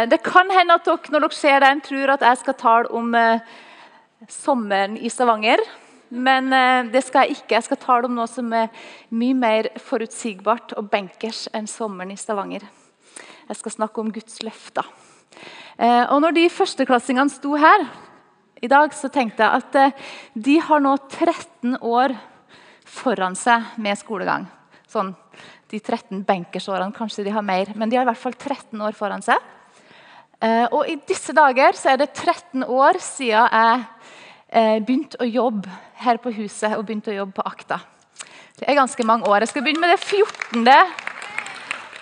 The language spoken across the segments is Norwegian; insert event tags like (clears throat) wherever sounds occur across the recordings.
Eh, det kan hende at dere når dere ser den, tror at jeg skal tale om eh, sommeren i Stavanger. Men eh, det skal jeg ikke. Jeg skal tale om noe som er mye mer forutsigbart og benkers enn sommeren i Stavanger. Jeg skal snakke om Guds løfter. Og når de førsteklassingene sto her i dag, så tenkte jeg at de har nå 13 år foran seg med skolegang. Sånn, de 13 benkersårene, kanskje de har mer, men de har i hvert fall 13 år foran seg. Eh, og i disse dager så er det 13 år siden jeg eh, begynte å jobbe her på huset og begynte å jobbe på Akta. Det er ganske mange år. Jeg skal begynne med det 14.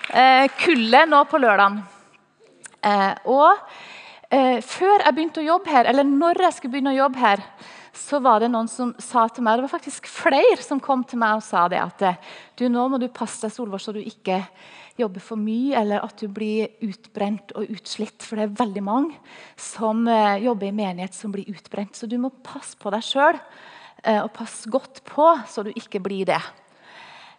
Eh, kullet nå på lørdag. Og før jeg begynte å jobbe her, eller når jeg skulle begynne å jobbe her, så var det noen som sa til meg, det var faktisk flere som kom til meg og sa det at du, nå må du passe deg Solvår, så du ikke jobber for mye, eller at du blir utbrent og utslitt. For det er veldig mange som eh, jobber i menighet som blir utbrent. Så du må passe på deg sjøl eh, og passe godt på så du ikke blir det.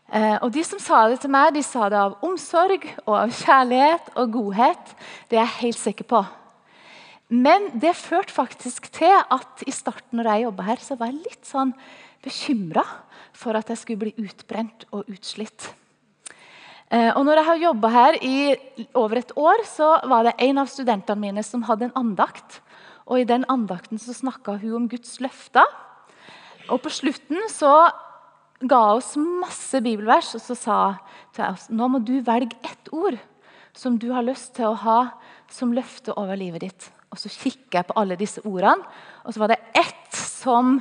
Eh, og De som sa det til meg, de sa det av omsorg og av kjærlighet og godhet. Det er jeg helt sikker på. Men det førte faktisk til at i starten når jeg jobba her, så var jeg litt sånn bekymra for at jeg skulle bli utbrent og utslitt. Eh, og når jeg har jobba her i over et år, så var det en av studentene mine som hadde en andakt. Og I den andakten så snakka hun om Guds løfter. Og på slutten så ga oss masse bibelvers og så sa til oss nå må du velge ett ord som du har lyst til å ha som løfte over livet ditt. Og så kikker jeg på alle disse ordene, og så var det ett som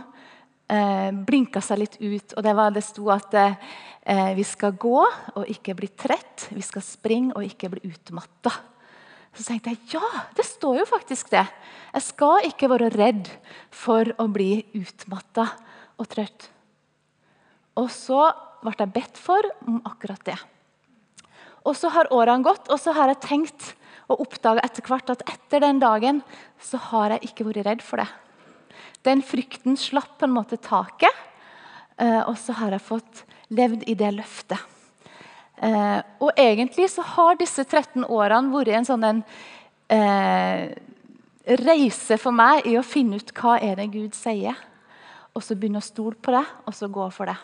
eh, blinka seg litt ut. og Det, var, det sto at eh, vi skal gå og ikke bli trett. Vi skal springe og ikke bli utmatta. Så tenkte jeg ja, det står jo faktisk det. Jeg skal ikke være redd for å bli utmatta og trøtt. Og så ble jeg bedt for om akkurat det. Og så har årene gått, og så har jeg tenkt og oppdaga etter hvert at etter den dagen så har jeg ikke vært redd for det. Den frykten slapp på en måte taket, eh, og så har jeg fått levd i det løftet. Eh, og egentlig så har disse 13 årene vært en sånn en, eh, reise for meg i å finne ut hva er det Gud sier. Og så begynne å stole på det, og så gå for det.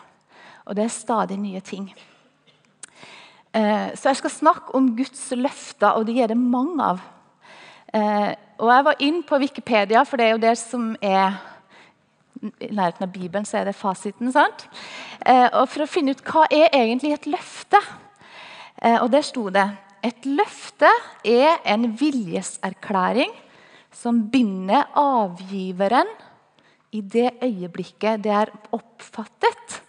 Og det er stadig nye ting. Eh, så jeg skal snakke om Guds løfter, og de er det mange av. Eh, og Jeg var inn på Wikipedia, for det er jo det som er i nærheten av Bibelen så er det fasiten. sant? Eh, og For å finne ut hva er egentlig et løfte. Og Der sto det et løfte er en viljeserklæring som binder avgiveren i det øyeblikket det er oppfattet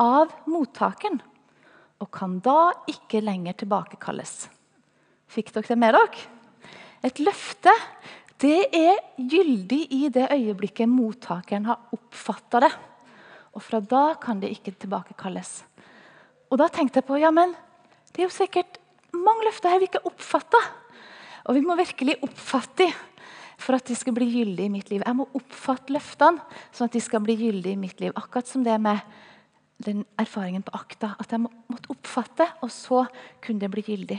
av mottakeren og kan da ikke lenger tilbakekalles. Fikk dere det med dere? Et løfte det er gyldig i det øyeblikket mottakeren har oppfatta det. Og fra da kan det ikke tilbakekalles. Og Da tenkte jeg på ja, men det er jo sikkert mange løfter her vi ikke oppfatter. Og vi må virkelig oppfatte dem for at de skal bli gyldige i mitt liv. Jeg må oppfatte løftene sånn at de skal bli gyldige i mitt liv. Akkurat som det med den erfaringen på akta. At jeg måtte oppfatte, og så kunne det bli gyldig.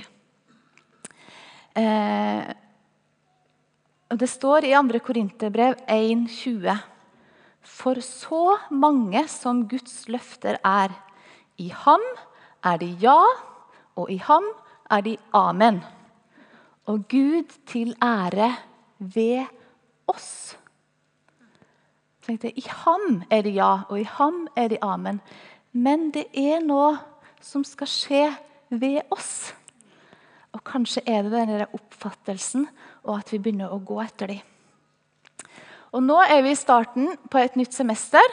Eh, Det står i 2. Korinterbrev 1,20.: For så mange som Guds løfter er, i ham er de ja, og i ham er de amen. Og Gud til ære ved oss. I ham er det ja, og i ham er det amen. Men det er noe som skal skje ved oss. Og kanskje er det denne oppfattelsen og at vi begynner å gå etter dem. Og Nå er vi i starten på et nytt semester.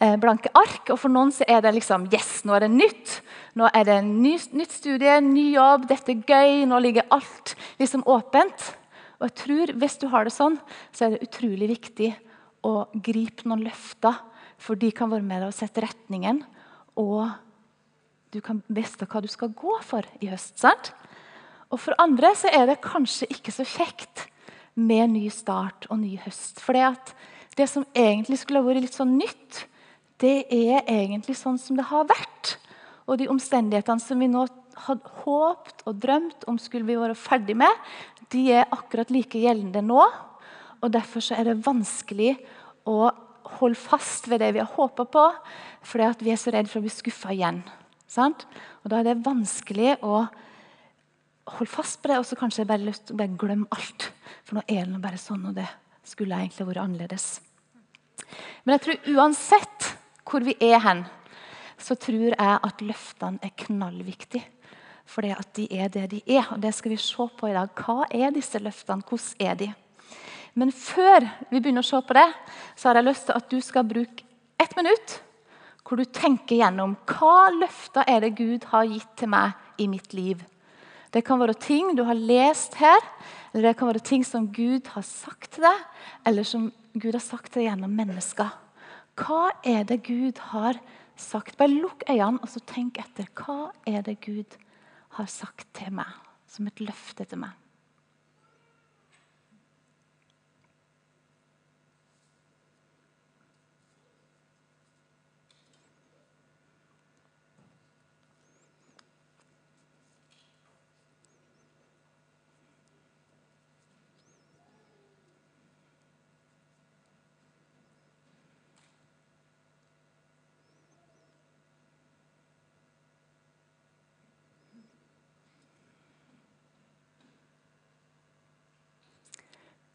Eh, blanke ark. Og for noen er det liksom Yes, nå er det nytt. Nå er det ny, nytt studie, ny jobb, dette er gøy. Nå ligger alt liksom åpent. Og jeg tror Hvis du har det sånn, så er det utrolig viktig å gripe noen løfter for de kan være med deg og sette retningen. Og du kan vite hva du skal gå for i høst. sant? Og For andre så er det kanskje ikke så kjekt med ny start og ny høst. For det som egentlig skulle ha vært litt sånn nytt, det er egentlig sånn som det har vært. Og de omstendighetene som vi nå hadde håpt og drømt om skulle vi være ferdig med, de er akkurat like gjeldende nå. Og Derfor så er det vanskelig å holde fast ved det vi har håpa på, fordi vi er så redd for å bli skuffa igjen. Sant? Og Da er det vanskelig å holde fast på det og så kanskje bare lyst til å glemme alt. For nå er det bare sånn, og det skulle egentlig vært annerledes. Men jeg tror uansett hvor vi er hen, så tror jeg at løftene er knallviktige. Fordi at de er det de er. Og det skal vi se på i dag. Hva er disse løftene? Hvordan er de? Men før vi begynner å se på det, så har jeg lyst til at du skal bruke ett minutt hvor du tenker gjennom hva løfter er det Gud har gitt til meg i mitt liv. Det kan være ting du har lest her, eller det kan være ting som Gud har sagt til deg, eller som Gud har sagt til deg gjennom mennesker. Hva er det Gud har sagt? Bare lukk øynene og så tenk etter. Hva er det Gud har sagt til meg, som et løfte til meg?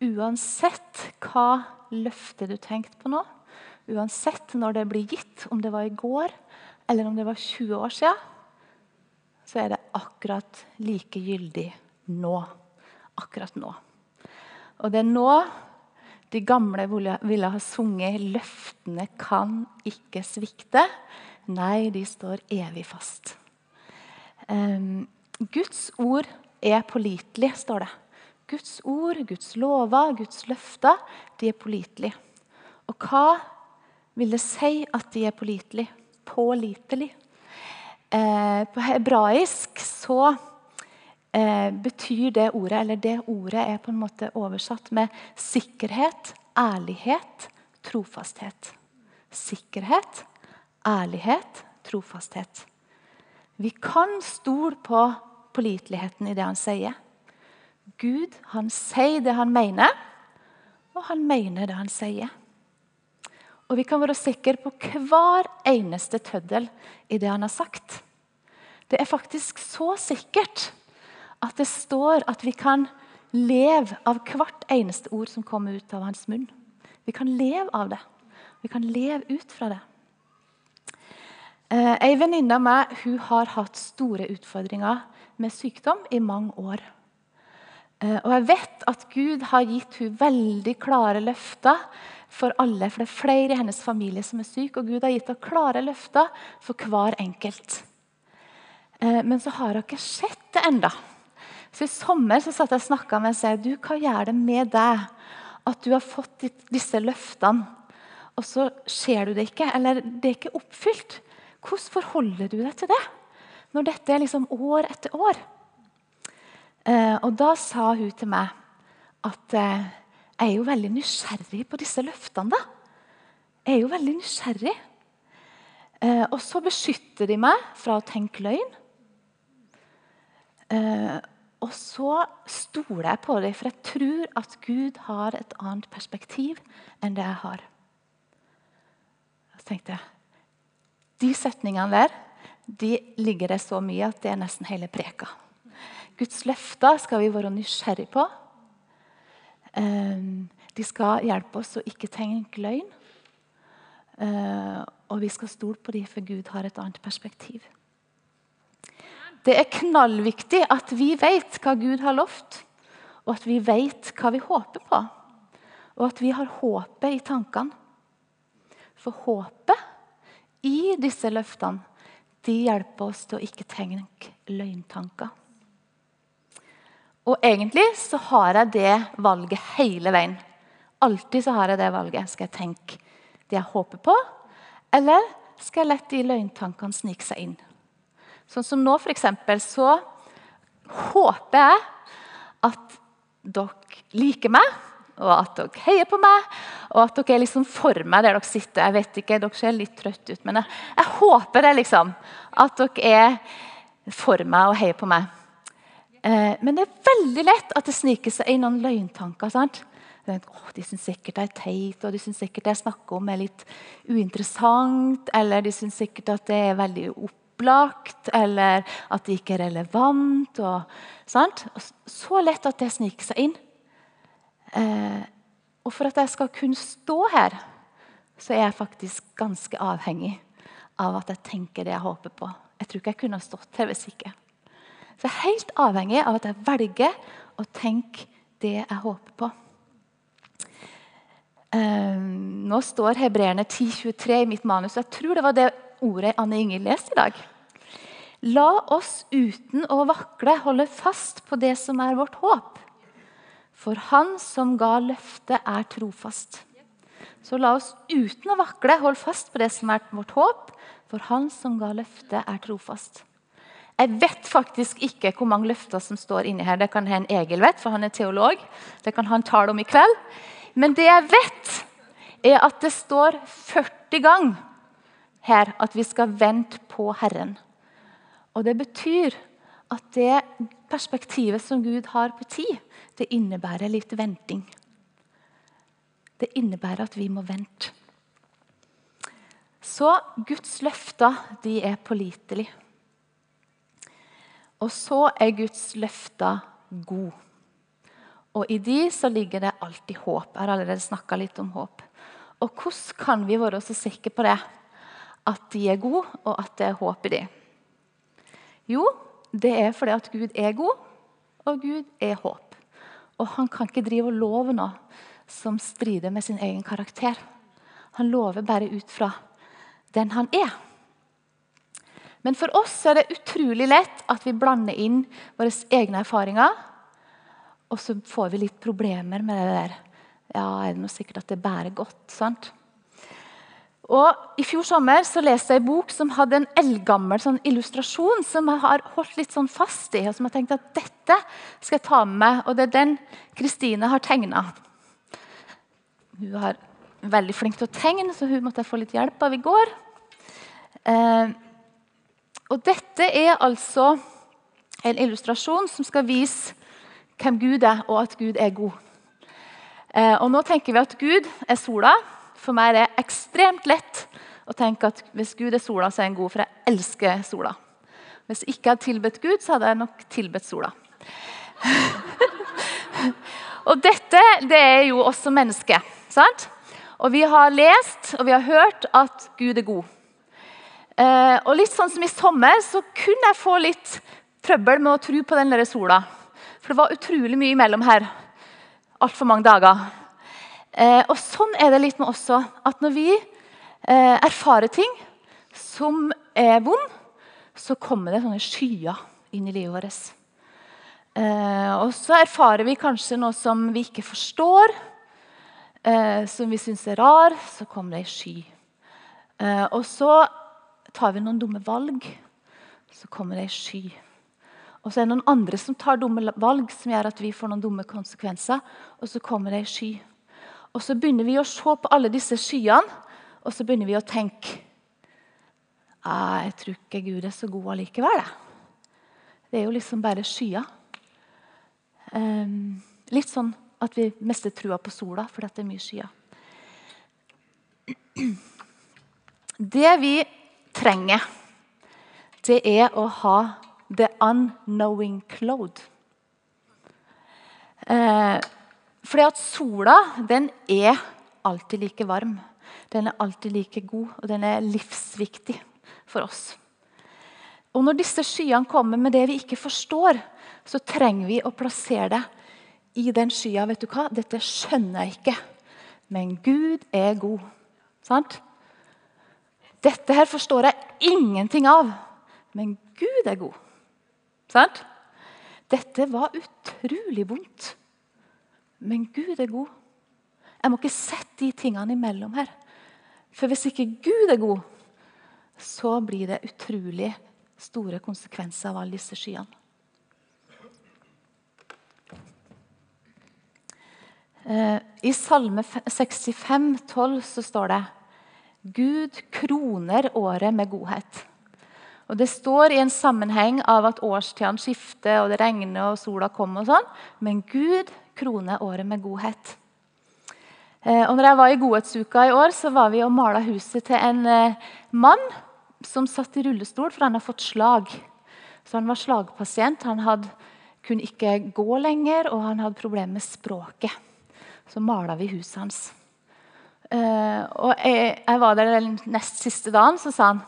Uansett hva løftet du tenkte på nå, uansett når det blir gitt, om det var i går eller om det var 20 år siden, så er det akkurat like gyldig nå. Akkurat nå. Og det er nå de gamle ville ha sunget 'Løftene kan ikke svikte'. Nei, de står evig fast. Um, Guds ord er pålitelig, står det. Guds ord, Guds lover, Guds løfter, de er pålitelige. Og hva vil det si at de er pålitelige? Pålitelig. Eh, på hebraisk så eh, betyr det ordet Eller det ordet er på en måte oversatt med sikkerhet, ærlighet, trofasthet. Sikkerhet, ærlighet, trofasthet. Vi kan stole på påliteligheten i det han sier. Gud han sier det han mener, og han mener det han sier. Og vi kan være sikre på hver eneste tøddel i det han har sagt. Det er faktisk så sikkert at det står at vi kan leve av hvert eneste ord som kommer ut av hans munn. Vi kan leve av det. Vi kan leve ut fra det. Ei en venninne av meg har hatt store utfordringer med sykdom i mange år. Eh, og jeg vet at Gud har gitt hun veldig klare løfter for alle. For det er flere i hennes familie som er syke, og Gud har gitt henne klare løfter for hver enkelt. Eh, men så har hun ikke sett det enda. Så I sommer så satt jeg og snakka med henne og sa du, hva gjør det med deg at du har fått disse løftene, og så ser du det ikke, eller det er ikke oppfylt. Hvordan forholder du deg til det når dette er liksom år etter år? Eh, og da sa hun til meg at eh, jeg er jo veldig nysgjerrig på disse løftene. da. Jeg er jo veldig nysgjerrig. Eh, og så beskytter de meg fra å tenke løgn. og så stoler jeg på dem, for jeg tror at Gud har et annet perspektiv enn det jeg har. Så tenkte jeg De setningene der de ligger det så mye at det er nesten hele preka. Guds løfter skal vi være nysgjerrige på. Ehm, de skal hjelpe oss å ikke tenke løgn. Eh, og vi skal stole på dem, for Gud har et annet perspektiv. Det er knallviktig at vi vet hva Gud har lovt, og at vi vet hva vi håper på. Og at vi har håpet i tankene. For håpet i disse løftene de hjelper oss til å ikke tenke løgntanker. Og egentlig så har jeg det valget hele veien. Alltid så har jeg det valget. Skal jeg tenke det jeg håper på, eller skal jeg la de løgntankene snike seg inn? Sånn som nå, eksempel, så håper jeg at dere liker meg, og at dere heier på meg, og at dere er liksom for meg der dere sitter. Jeg vet ikke, Dere ser litt trøtte ut, men jeg, jeg håper det, liksom. At dere er for meg og heier på meg. Eh, men det er veldig lett at det sniker seg inn noen løgntanker. sant? Oh, de syns sikkert det er teit, og de syns sikkert det jeg snakker om er litt uinteressant. Eller de syns sikkert at det er veldig opplagt, eller at det ikke er relevant. Og, sant? så lett at det sniker seg inn. Eh, og for at jeg skal kunne stå her, så er jeg faktisk ganske avhengig av at jeg tenker det jeg håper på. Jeg tror ikke jeg kunne stått her hvis ikke. Så jeg er helt avhengig av at jeg velger å tenke det jeg håper på. Um, nå står Hebreerne 10.23 i mitt manus. og Jeg tror det var det ordet Anne Inger leste i dag. La oss uten å vakle holde fast på det som er vårt håp. For Han som ga løftet, er trofast. Så la oss uten å vakle holde fast på det som er vårt håp. For Han som ga løftet, er trofast. Jeg vet faktisk ikke hvor mange løfter som står inni her. Det kan hende Egil vet, for han er teolog. Det kan han tale om i kveld. Men det jeg vet, er at det står 40 ganger her at vi skal vente på Herren. Og Det betyr at det perspektivet som Gud har på tid, det innebærer litt venting. Det innebærer at vi må vente. Så Guds løfter de er pålitelige. Og så er Guds løfter gode. Og i de så ligger det alltid håp. Jeg har allerede snakka litt om håp. Og hvordan kan vi være så sikre på det? At de er gode, og at det er håp i de? Jo, det er fordi at Gud er god, og Gud er håp. Og han kan ikke drive og love noe som strider med sin egen karakter. Han lover bare ut fra den han er. Men for oss er det utrolig lett at vi blander inn våre egne erfaringer. Og så får vi litt problemer med det der. Ja, er det noe sikkert at det bærer godt? sant? Og I fjor sommer så leste jeg en bok som hadde en eldgammel sånn illustrasjon som jeg har holdt litt sånn fast i. og som jeg tenkte at dette skal jeg ta med meg, og Det er den Kristine har tegna. Hun er veldig flink til å tegne, så hun måtte jeg få litt hjelp av i går. Eh, og Dette er altså en illustrasjon som skal vise hvem Gud er, og at Gud er god. Eh, og Nå tenker vi at Gud er sola. For meg er det ekstremt lett å tenke at hvis Gud er sola, så er han god, for jeg elsker sola. Hvis jeg ikke hadde tilbedt Gud, så hadde jeg nok tilbedt sola. (laughs) og dette det er jo også mennesket. sant? Og vi har lest og vi har hørt at Gud er god. Eh, og litt sånn som I sommer så kunne jeg få litt trøbbel med å tro på den der sola. For det var utrolig mye imellom her. Altfor mange dager. Eh, og Sånn er det litt med også. At når vi eh, erfarer ting som er vond, så kommer det sånne skyer inn i livet vårt. Eh, og så erfarer vi kanskje noe som vi ikke forstår, eh, som vi syns er rar. Så kommer det ei sky. Eh, og så tar vi noen dumme valg, så kommer det ei sky. Og så er det noen andre som tar dumme valg som gjør at vi får noen dumme konsekvenser. Og så kommer det ei sky. Og så begynner vi å se på alle disse skyene, og så begynner vi å tenke «Ah, Jeg tror ikke Gud er så god allikevel. Det er jo liksom bare skyer. Um, litt sånn at vi mister trua på sola fordi det er mye skyer. (clears throat) Det vi trenger, det er å ha the unknowing cloud. Eh, fordi at sola den er alltid like varm. Den er alltid like god, og den er livsviktig for oss. Og Når disse skyene kommer med det vi ikke forstår, så trenger vi å plassere det i den skya. Vet du hva? Dette skjønner jeg ikke, men Gud er god. Sant? Dette her forstår jeg ingenting av, men Gud er god. Sant? Dette var utrolig vondt, men Gud er god. Jeg må ikke sette de tingene imellom her. For hvis ikke Gud er god, så blir det utrolig store konsekvenser av alle disse skyene. Eh, I Salme 65, 12, så står det Gud kroner året med godhet. Og Det står i en sammenheng av at årstidene skifter, og det regner og sola kommer. og sånn. Men Gud kroner året med godhet. Eh, og når jeg var i Godhetsuka i år, så var vi og mala huset til en eh, mann som satt i rullestol, for han har fått slag. Så Han var slagpasient. Han hadde, kunne ikke gå lenger, og han hadde problemer med språket. Så mala vi huset hans. Uh, og jeg, jeg, var der den nest siste dagen, så sa han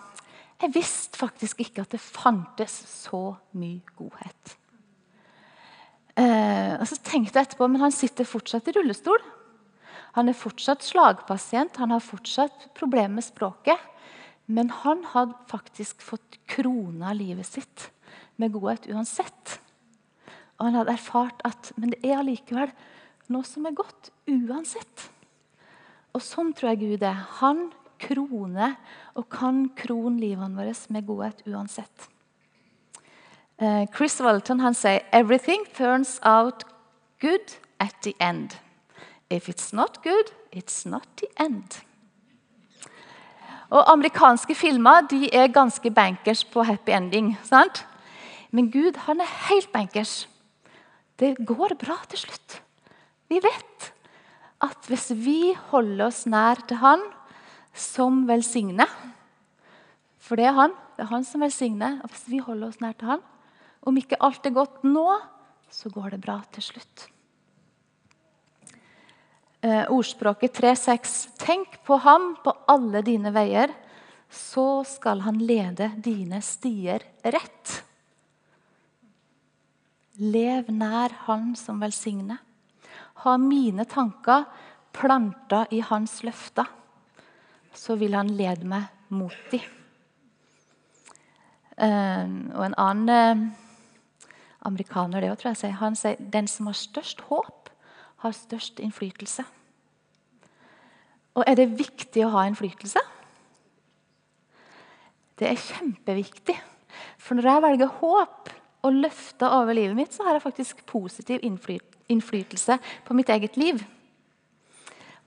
jeg visste faktisk ikke at det fantes så mye godhet. Uh, og så tenkte jeg etterpå, men Han sitter fortsatt i rullestol. Han er fortsatt slagpasient, han har fortsatt problemer med språket. Men han hadde faktisk fått krona livet sitt med godhet uansett. Og han hadde erfart at men det er allikevel noe som er godt uansett. Og sånn tror jeg Gud er. Han kroner og kan krone livene våre med godhet uansett. Uh, Chris Walton han sier «Everything turns out good at the end. If it's not good, it's not the end». Og Amerikanske filmer de er ganske bankers på happy ending. sant? Men Gud han er helt bankers. Det går bra til slutt. Vi vet at hvis vi holder oss nær til Han som velsigner For det er Han det er han som velsigner. og Hvis vi holder oss nær til Han Om ikke alt er godt nå, så går det bra til slutt. Eh, ordspråket 3,6.: Tenk på ham på alle dine veier, så skal han lede dine stier rett. Lev nær Han som velsigner. Ha mine tanker planta i hans løfter, så vil han lede meg mot dem. Uh, og en annen uh, amerikaner det også, tror jeg, han sier den som har størst håp, har størst innflytelse. Og er det viktig å ha innflytelse? Det er kjempeviktig. For når jeg velger håp og løfter over livet mitt, så har jeg faktisk positiv innflytelse på mitt eget liv.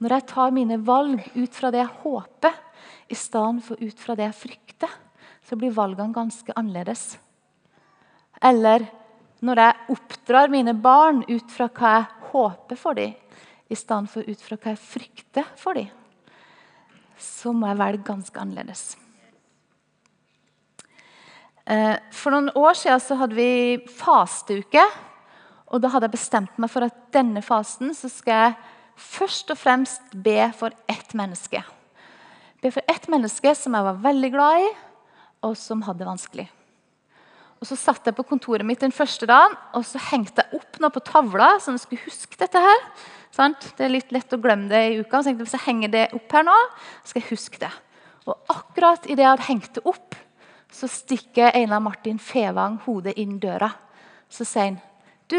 Når jeg tar mine valg ut fra det jeg håper, i stedet for ut fra det jeg frykter, så blir valgene ganske annerledes. Eller når jeg oppdrar mine barn ut fra hva jeg håper for dem, i stedet for ut fra hva jeg frykter for dem, så må jeg velge ganske annerledes. Eh, for noen år siden hadde vi fasteuke. Og da hadde jeg bestemt meg for at denne fasen så skal jeg først og fremst be for ett menneske. Be for ett menneske som jeg var veldig glad i, og som hadde det vanskelig. Og Så satt jeg på kontoret mitt den første dagen og så hengte jeg opp noe på tavla. så jeg skulle huske dette her. Sant? Det er litt lett å glemme det i uka. Så jeg tenkte, Hvis jeg henger det opp her nå, skal jeg huske det. Og akkurat idet jeg hadde hengt det opp, så stikker Einar Martin Fevang hodet inn døra. Så sier han, du,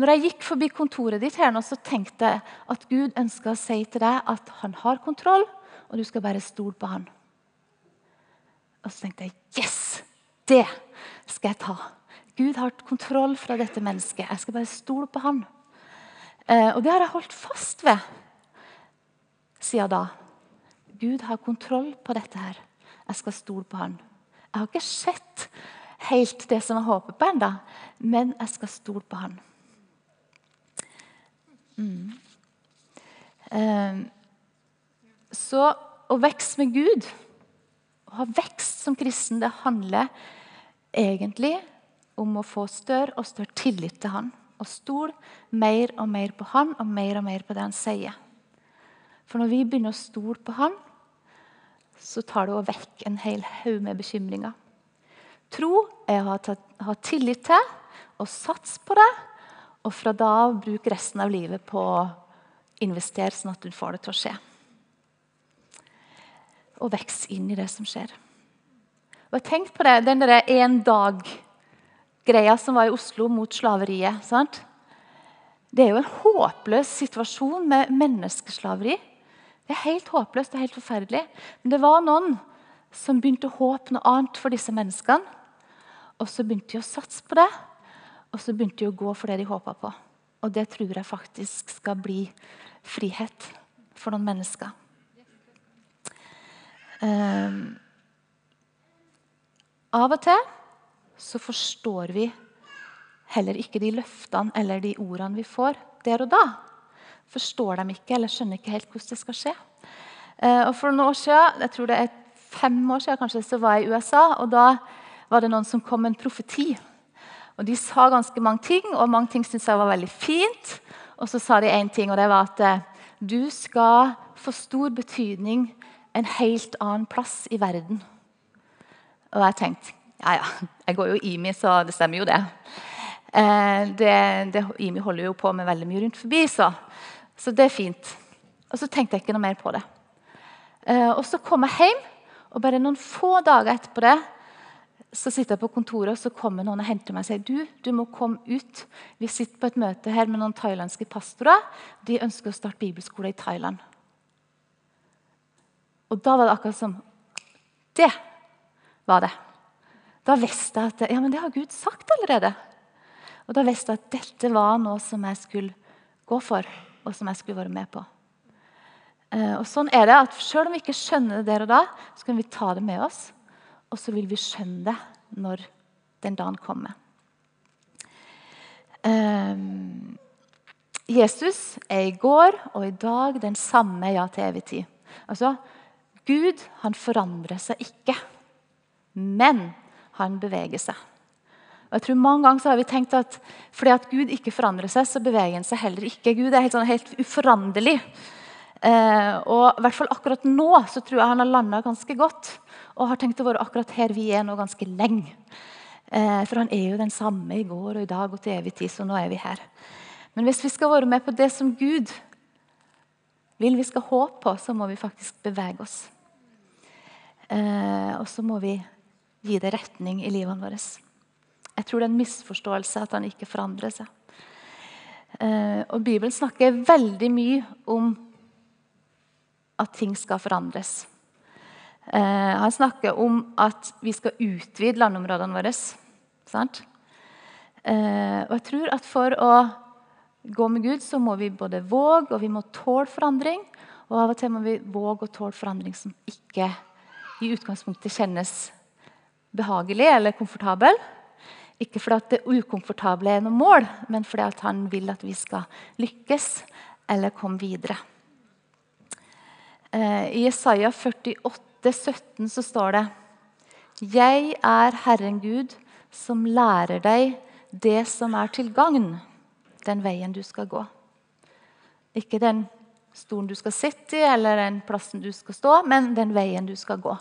når jeg gikk forbi kontoret ditt, her nå, så tenkte jeg at Gud ønska å si til deg at han har kontroll, og du skal bare stole på han. Og så tenkte jeg yes! Det skal jeg ta. Gud har kontroll fra dette mennesket. Jeg skal bare stole på han. Eh, og det har jeg holdt fast ved siden da. Gud har kontroll på dette her. Jeg skal stole på han. Jeg har ikke sett helt det som jeg håper på ennå, men jeg skal stole på han. Mm. Eh, så å vokse med Gud, å ha vekst som kristen, det handler egentlig om å få større og større tillit til Han. Og stole mer og mer på Han og mer og mer på det Han sier. For når vi begynner å stole på Han, så tar det vekk en hel haug med bekymringer. Tro er å ha tillit til og satse på det og fra da av bruk resten av livet på å investere sånn at du får det til å skje. Og veks inn i det som skjer. Og jeg tenkte på det, Den derre en dag-greia som var i Oslo mot slaveriet. Sant? Det er jo en håpløs situasjon med menneskeslaveri. Det er helt håpløst og helt forferdelig. Men det var noen som begynte å håpe noe annet for disse menneskene. Og så begynte de å satse på det. Og så begynte de å gå for det de håpa på. Og det tror jeg faktisk skal bli frihet for noen mennesker. Um, Av og til så forstår vi heller ikke de løftene eller de ordene vi får der og da. Forstår dem ikke eller skjønner ikke helt hvordan det skal skje. Eh, og For noen år siden, jeg tror det er fem år siden kanskje, så var jeg i USA. og Da var det noen som kom med en profeti. Og De sa ganske mange ting, og mange ting syntes jeg var veldig fint. Og så sa de én ting, og det var at eh, du skal få stor betydning en helt annen plass i verden. Og jeg tenkte ja, ja, jeg går jo IMI, så det stemmer jo, det. Eh, det, det IMI holder jo på med veldig mye rundt forbi, så, så det er fint. Og så tenkte jeg ikke noe mer på det. Eh, og så kom jeg hjem, og bare noen få dager etterpå det så sitter jeg på kontoret, og så kommer noen og henter meg og sier du, du må komme ut. Vi sitter på et møte her med noen thailandske pastorer. De ønsker å starte bibelskole i Thailand. Og da var det akkurat som Det var det. Da visste jeg at ja, men det har Gud sagt allerede. Og da visste jeg at dette var noe som jeg skulle gå for, og som jeg skulle være med på. Eh, og sånn er det at Selv om vi ikke skjønner det der og da, så kan vi ta det med oss. Og så vil vi skjønne det når den dagen kommer. Um, Jesus er i går og i dag den samme ja til evig tid. Altså, Gud han forandrer seg ikke, men han beveger seg. Og jeg tror Mange ganger har vi tenkt at fordi at Gud ikke forandrer seg, så beveger han seg heller ikke. Gud er helt, sånn, helt uforanderlig. Eh, og i hvert fall akkurat nå så tror jeg han har landa ganske godt og har tenkt å være akkurat her vi er nå ganske lenge. Eh, for han er jo den samme i går og i dag og til evig tid, så nå er vi her. Men hvis vi skal være med på det som Gud vil vi skal håpe på, så må vi faktisk bevege oss. Eh, og så må vi gi det retning i livene våre. Jeg tror det er en misforståelse at han ikke forandrer seg. Eh, og Bibelen snakker veldig mye om at ting skal forandres. Eh, han snakker om at vi skal utvide landområdene våre. Sant? Eh, og jeg tror at for å gå med Gud, så må vi både våge og vi må tåle forandring. Og av og til må vi våge å tåle forandring som ikke i utgangspunktet kjennes behagelig eller komfortabel. Ikke fordi det ukomfortable er noe mål, men fordi han vil at vi skal lykkes eller komme videre. Eh, I Isaiah 48, 17 så står det Jeg er Herren Gud, som lærer deg det som er til gagn den veien du skal gå. Ikke den stolen du skal sitte i, eller den plassen du skal stå, men den veien du skal gå.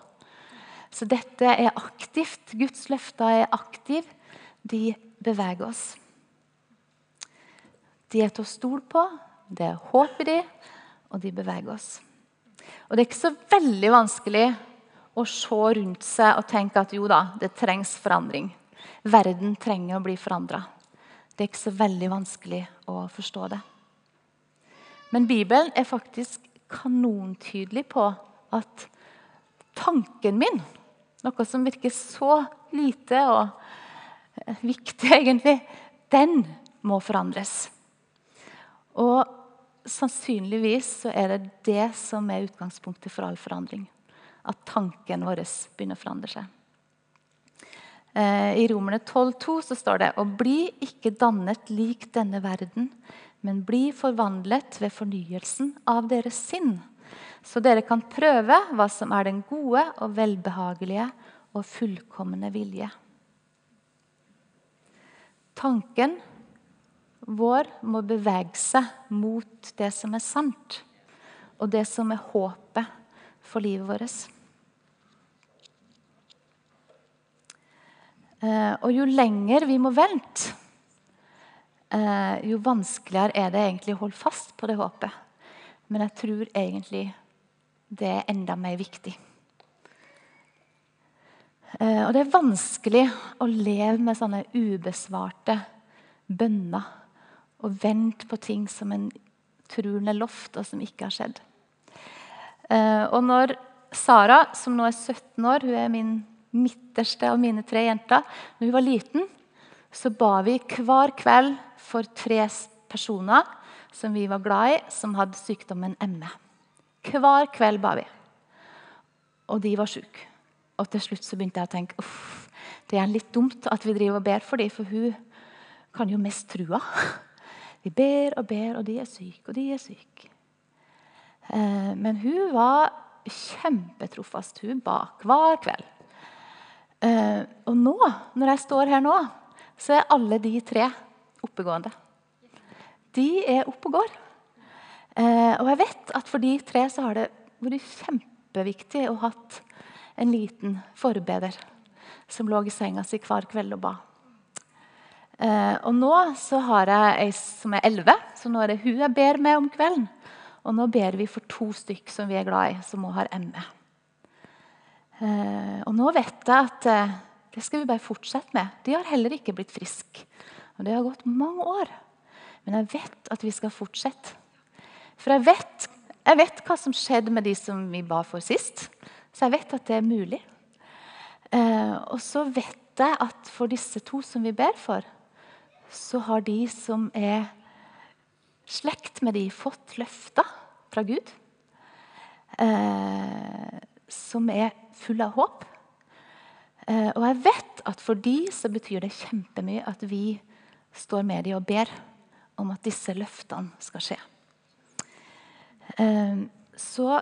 Så dette er aktivt. Guds løfter er aktive. De beveger oss. De er til å stole på, det er håp i de, og de beveger oss. Og Det er ikke så veldig vanskelig å se rundt seg og tenke at jo da, det trengs forandring. Verden trenger å bli forandra. Det er ikke så veldig vanskelig å forstå det. Men Bibelen er faktisk kanontydelig på at tanken min, noe som virker så lite og eh, viktig (laughs) egentlig, den må forandres. Og sannsynligvis så er det det som er utgangspunktet for all forandring. At tanken vår begynner å forandre seg. Eh, I Romerne 12,2 så står det Og bli ikke dannet lik denne verden, men bli forvandlet ved fornyelsen av deres sinn, så dere kan prøve hva som er den gode og velbehagelige og fullkomne vilje. Tanken vår må bevege seg mot det som er sant, og det som er håpet for livet vårt. Eh, og jo lenger vi må vente, eh, jo vanskeligere er det egentlig å holde fast på det håpet. Men jeg tror egentlig det er enda mer viktig. Eh, og det er vanskelig å leve med sånne ubesvarte bønner og vente på ting som en tror en er lovt, og som ikke har skjedd. Og når Sara, som nå er 17 år, hun er min midterste av mine tre jenter. Når hun var liten, så ba vi hver kveld for tre personer som vi var glad i, som hadde sykdommen ME. Hver kveld ba vi. Og de var syke. Og til slutt så begynte jeg å tenke uff, Det er litt dumt at vi driver og ber for dem, for hun kan jo mest trua. Vi ber og ber, og de er syke, og de er syke. Eh, men hun var kjempetrofast. Hun ba hver kveld. Eh, og nå, når jeg står her nå, så er alle de tre oppegående. De er oppe og går. Eh, og jeg vet at for de tre så har det vært kjempeviktig å ha en liten forbeder som lå i senga si hver kveld og ba. Eh, og nå så har jeg ei som er elleve, så nå er det hun jeg ber med om kvelden. Og nå ber vi for to stykk som vi er glad i, som òg har ME. Eh, og nå vet jeg at eh, det skal vi bare fortsette med. De har heller ikke blitt friske. Og det har gått mange år. Men jeg vet at vi skal fortsette. For jeg vet, jeg vet hva som skjedde med de som vi ba for sist. Så jeg vet at det er mulig. Og så vet jeg at for disse to som vi ber for, så har de som er slekt med de, fått løfter fra Gud. Eh, som er fulle av håp. Eh, og jeg vet at for de så betyr det kjempemye at vi står med de og ber om at disse løftene skal skje. Eh, så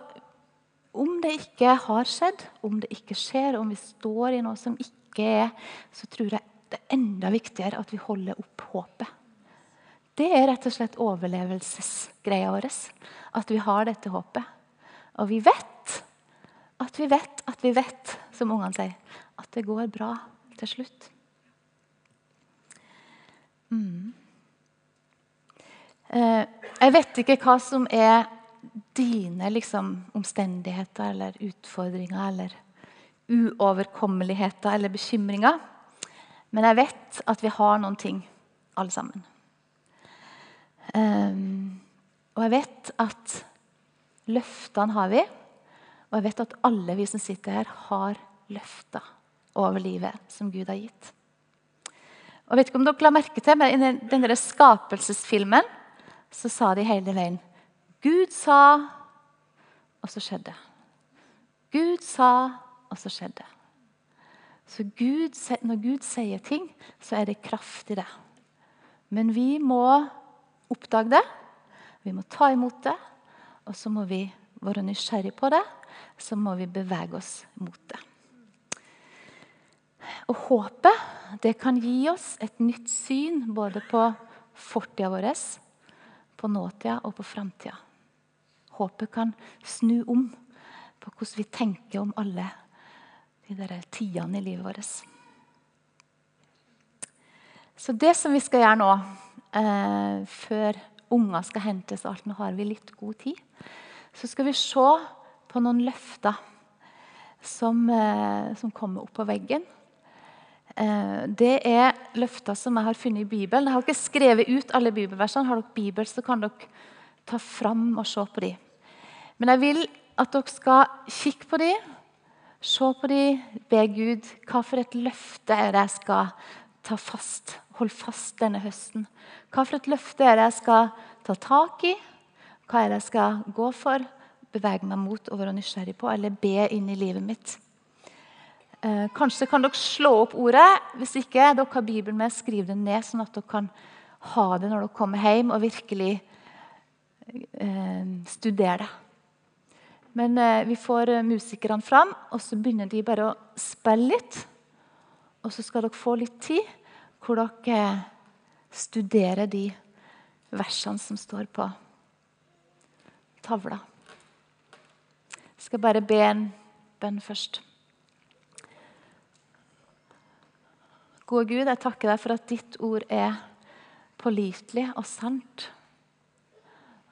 om det ikke har skjedd, om det ikke skjer, om vi står i noe som ikke er, så tror jeg det er enda viktigere at vi holder opp håpet. Det er rett og slett overlevelsesgreia vår. At vi har dette håpet. Og vi vet at vi vet at vi vet, som ungene sier, at det går bra til slutt. Mm. Eh, jeg vet ikke hva som er dine liksom, omstendigheter eller utfordringer eller uoverkommeligheter eller bekymringer. Men jeg vet at vi har noen ting, alle sammen. Um, og jeg vet at løftene har vi. Og jeg vet at alle vi som sitter her, har løfter over livet som Gud har gitt. Og vet ikke om dere la merke til, men I den der skapelsesfilmen så sa de hele veien Gud sa, og så skjedde. Gud sa, og så skjedde. Så Gud, når Gud sier ting, så er det kraft i det. Men vi må oppdage det, vi må ta imot det, og så må vi være nysgjerrig på det. Så må vi bevege oss mot det. Og håpet det kan gi oss et nytt syn både på fortida vår, på nåtida og på framtida håpet kan snu om på hvordan vi tenker om alle de der tidene i livet vårt. Så det som vi skal gjøre nå, eh, før unger skal hentes og alt, Nå har vi litt god tid. Så skal vi se på noen løfter som, eh, som kommer opp på veggen. Eh, det er løfter som jeg har funnet i Bibelen. Jeg har ikke skrevet ut alle bibelversene. Har dere Bibel, så kan dere ta fram og se på dem. Men jeg vil at dere skal kikke på dem, se på dem, be Gud hva for et løfte er det jeg skal ta fast, holde fast denne høsten. Hva for et løfte er det jeg skal ta tak i? Hva er det jeg skal gå for, bevege meg mot og være nysgjerrig på, eller be inn i livet mitt? Eh, kanskje kan dere slå opp ordet. Hvis ikke dere har Bibelen med, skriv det ned, sånn at dere kan ha det når dere kommer hjem og virkelig eh, studere det. Men eh, vi får eh, musikerne fram, og så begynner de bare å spille litt. Og så skal dere få litt tid hvor dere eh, studerer de versene som står på tavla. Jeg skal bare be en bønn først. Gode Gud, jeg takker deg for at ditt ord er pålitelig og sant.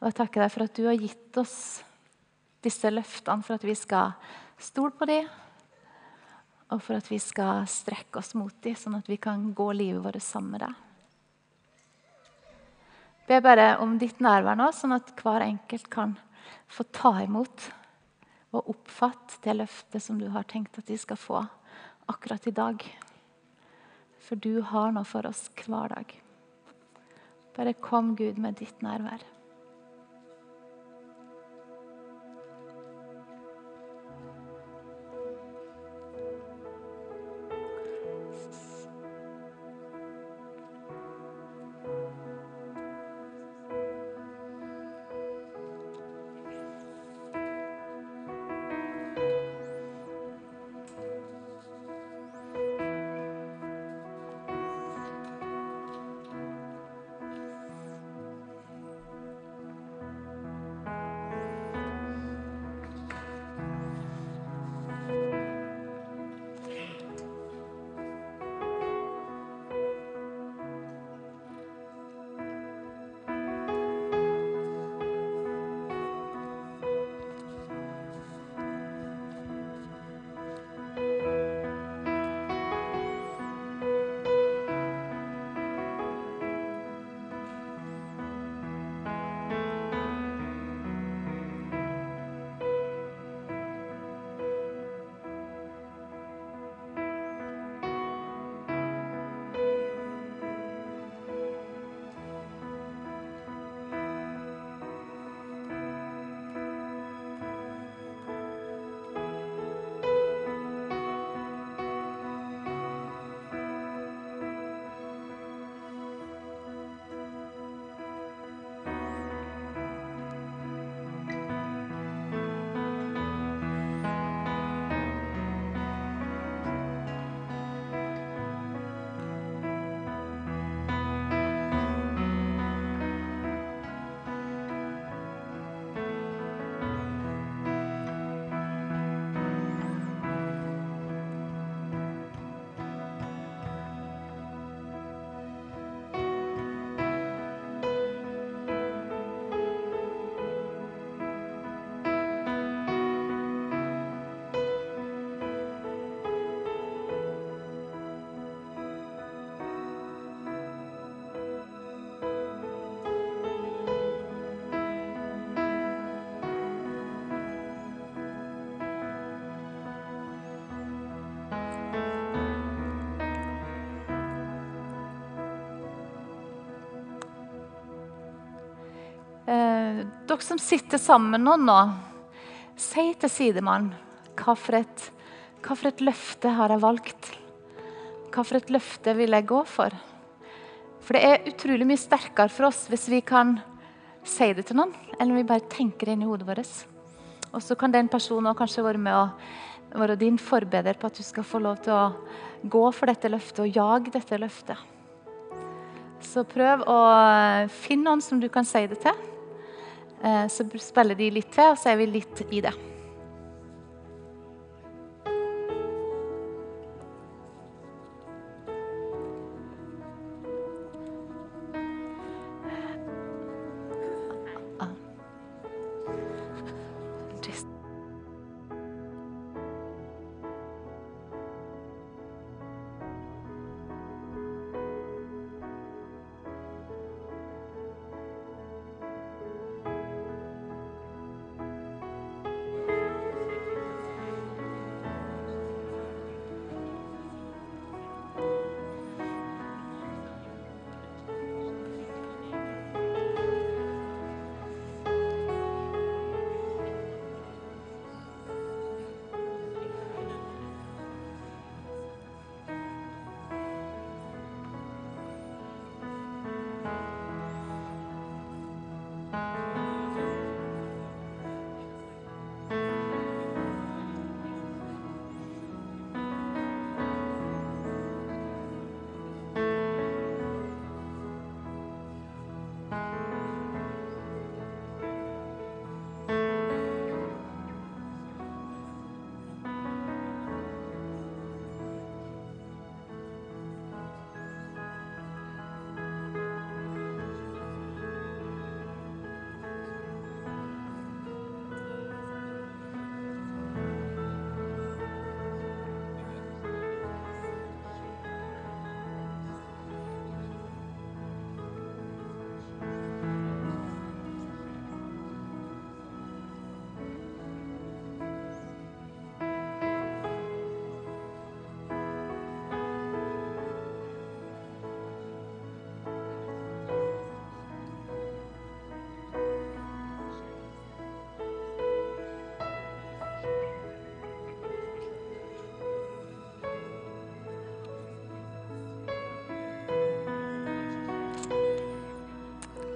Og jeg takker deg for at du har gitt oss disse løftene for at vi skal stole på dem, og for at vi skal strekke oss mot dem, sånn at vi kan gå livet vårt sammen med deg. Be bare om ditt nærvær nå, sånn at hver enkelt kan få ta imot og oppfatte det løftet som du har tenkt at de skal få akkurat i dag. For du har noe for oss hver dag. Bare kom, Gud, med ditt nærvær. Dere som sitter sammen nå, nå si til sidemannen hva hva for et løfte har jeg valgt? Hva for et løfte vil jeg gå for? For det er utrolig mye sterkere for oss hvis vi kan si det til noen, eller om vi bare tenker det i hodet vårt. Og så kan den personen kanskje være med å være din forbeder på at du skal få lov til å gå for dette løftet og jage dette løftet. Så prøv å finne noen som du kan si det til. Eh, så spiller de litt til, og så er vi litt i det.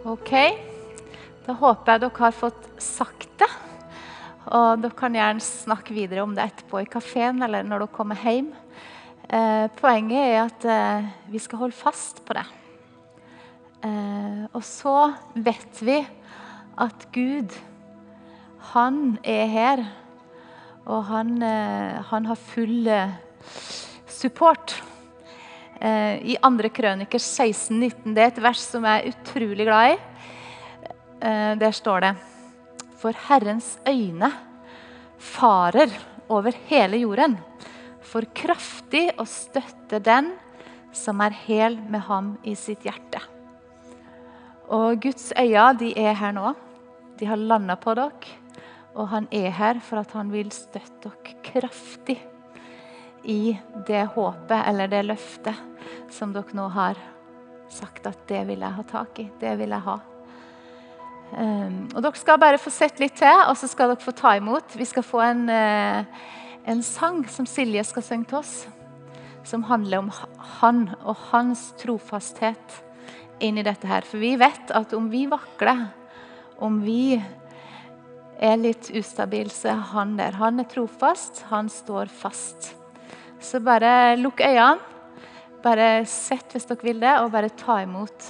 Ok. Da håper jeg dere har fått sagt det. Og dere kan gjerne snakke videre om det etterpå i kafeen eller når dere kommer hjem. Eh, poenget er at eh, vi skal holde fast på det. Eh, og så vet vi at Gud, han er her. Og han, eh, han har full eh, support. Eh, I 2. krøniker 16-19. Det er et vers som jeg er utrolig glad i. Eh, der står det For Herrens øyne farer over hele jorden, for kraftig å støtte den som er hel med ham i sitt hjerte. Og Guds øyne de er her nå. De har landa på dere. Og han er her for at han vil støtte dere kraftig i det håpet eller det løftet som dere nå har sagt at det vil jeg ha tak i. Det vil jeg ha. Um, og Dere skal bare få sett litt til, og så skal dere få ta imot. Vi skal få en, uh, en sang som Silje skal synge til oss. Som handler om han og hans trofasthet inn i dette her. For vi vet at om vi vakler, om vi er litt ustabile, så er han der. Han er trofast, han står fast. Så bare lukk øynene. Bare sett hvis dere vil det, og bare ta imot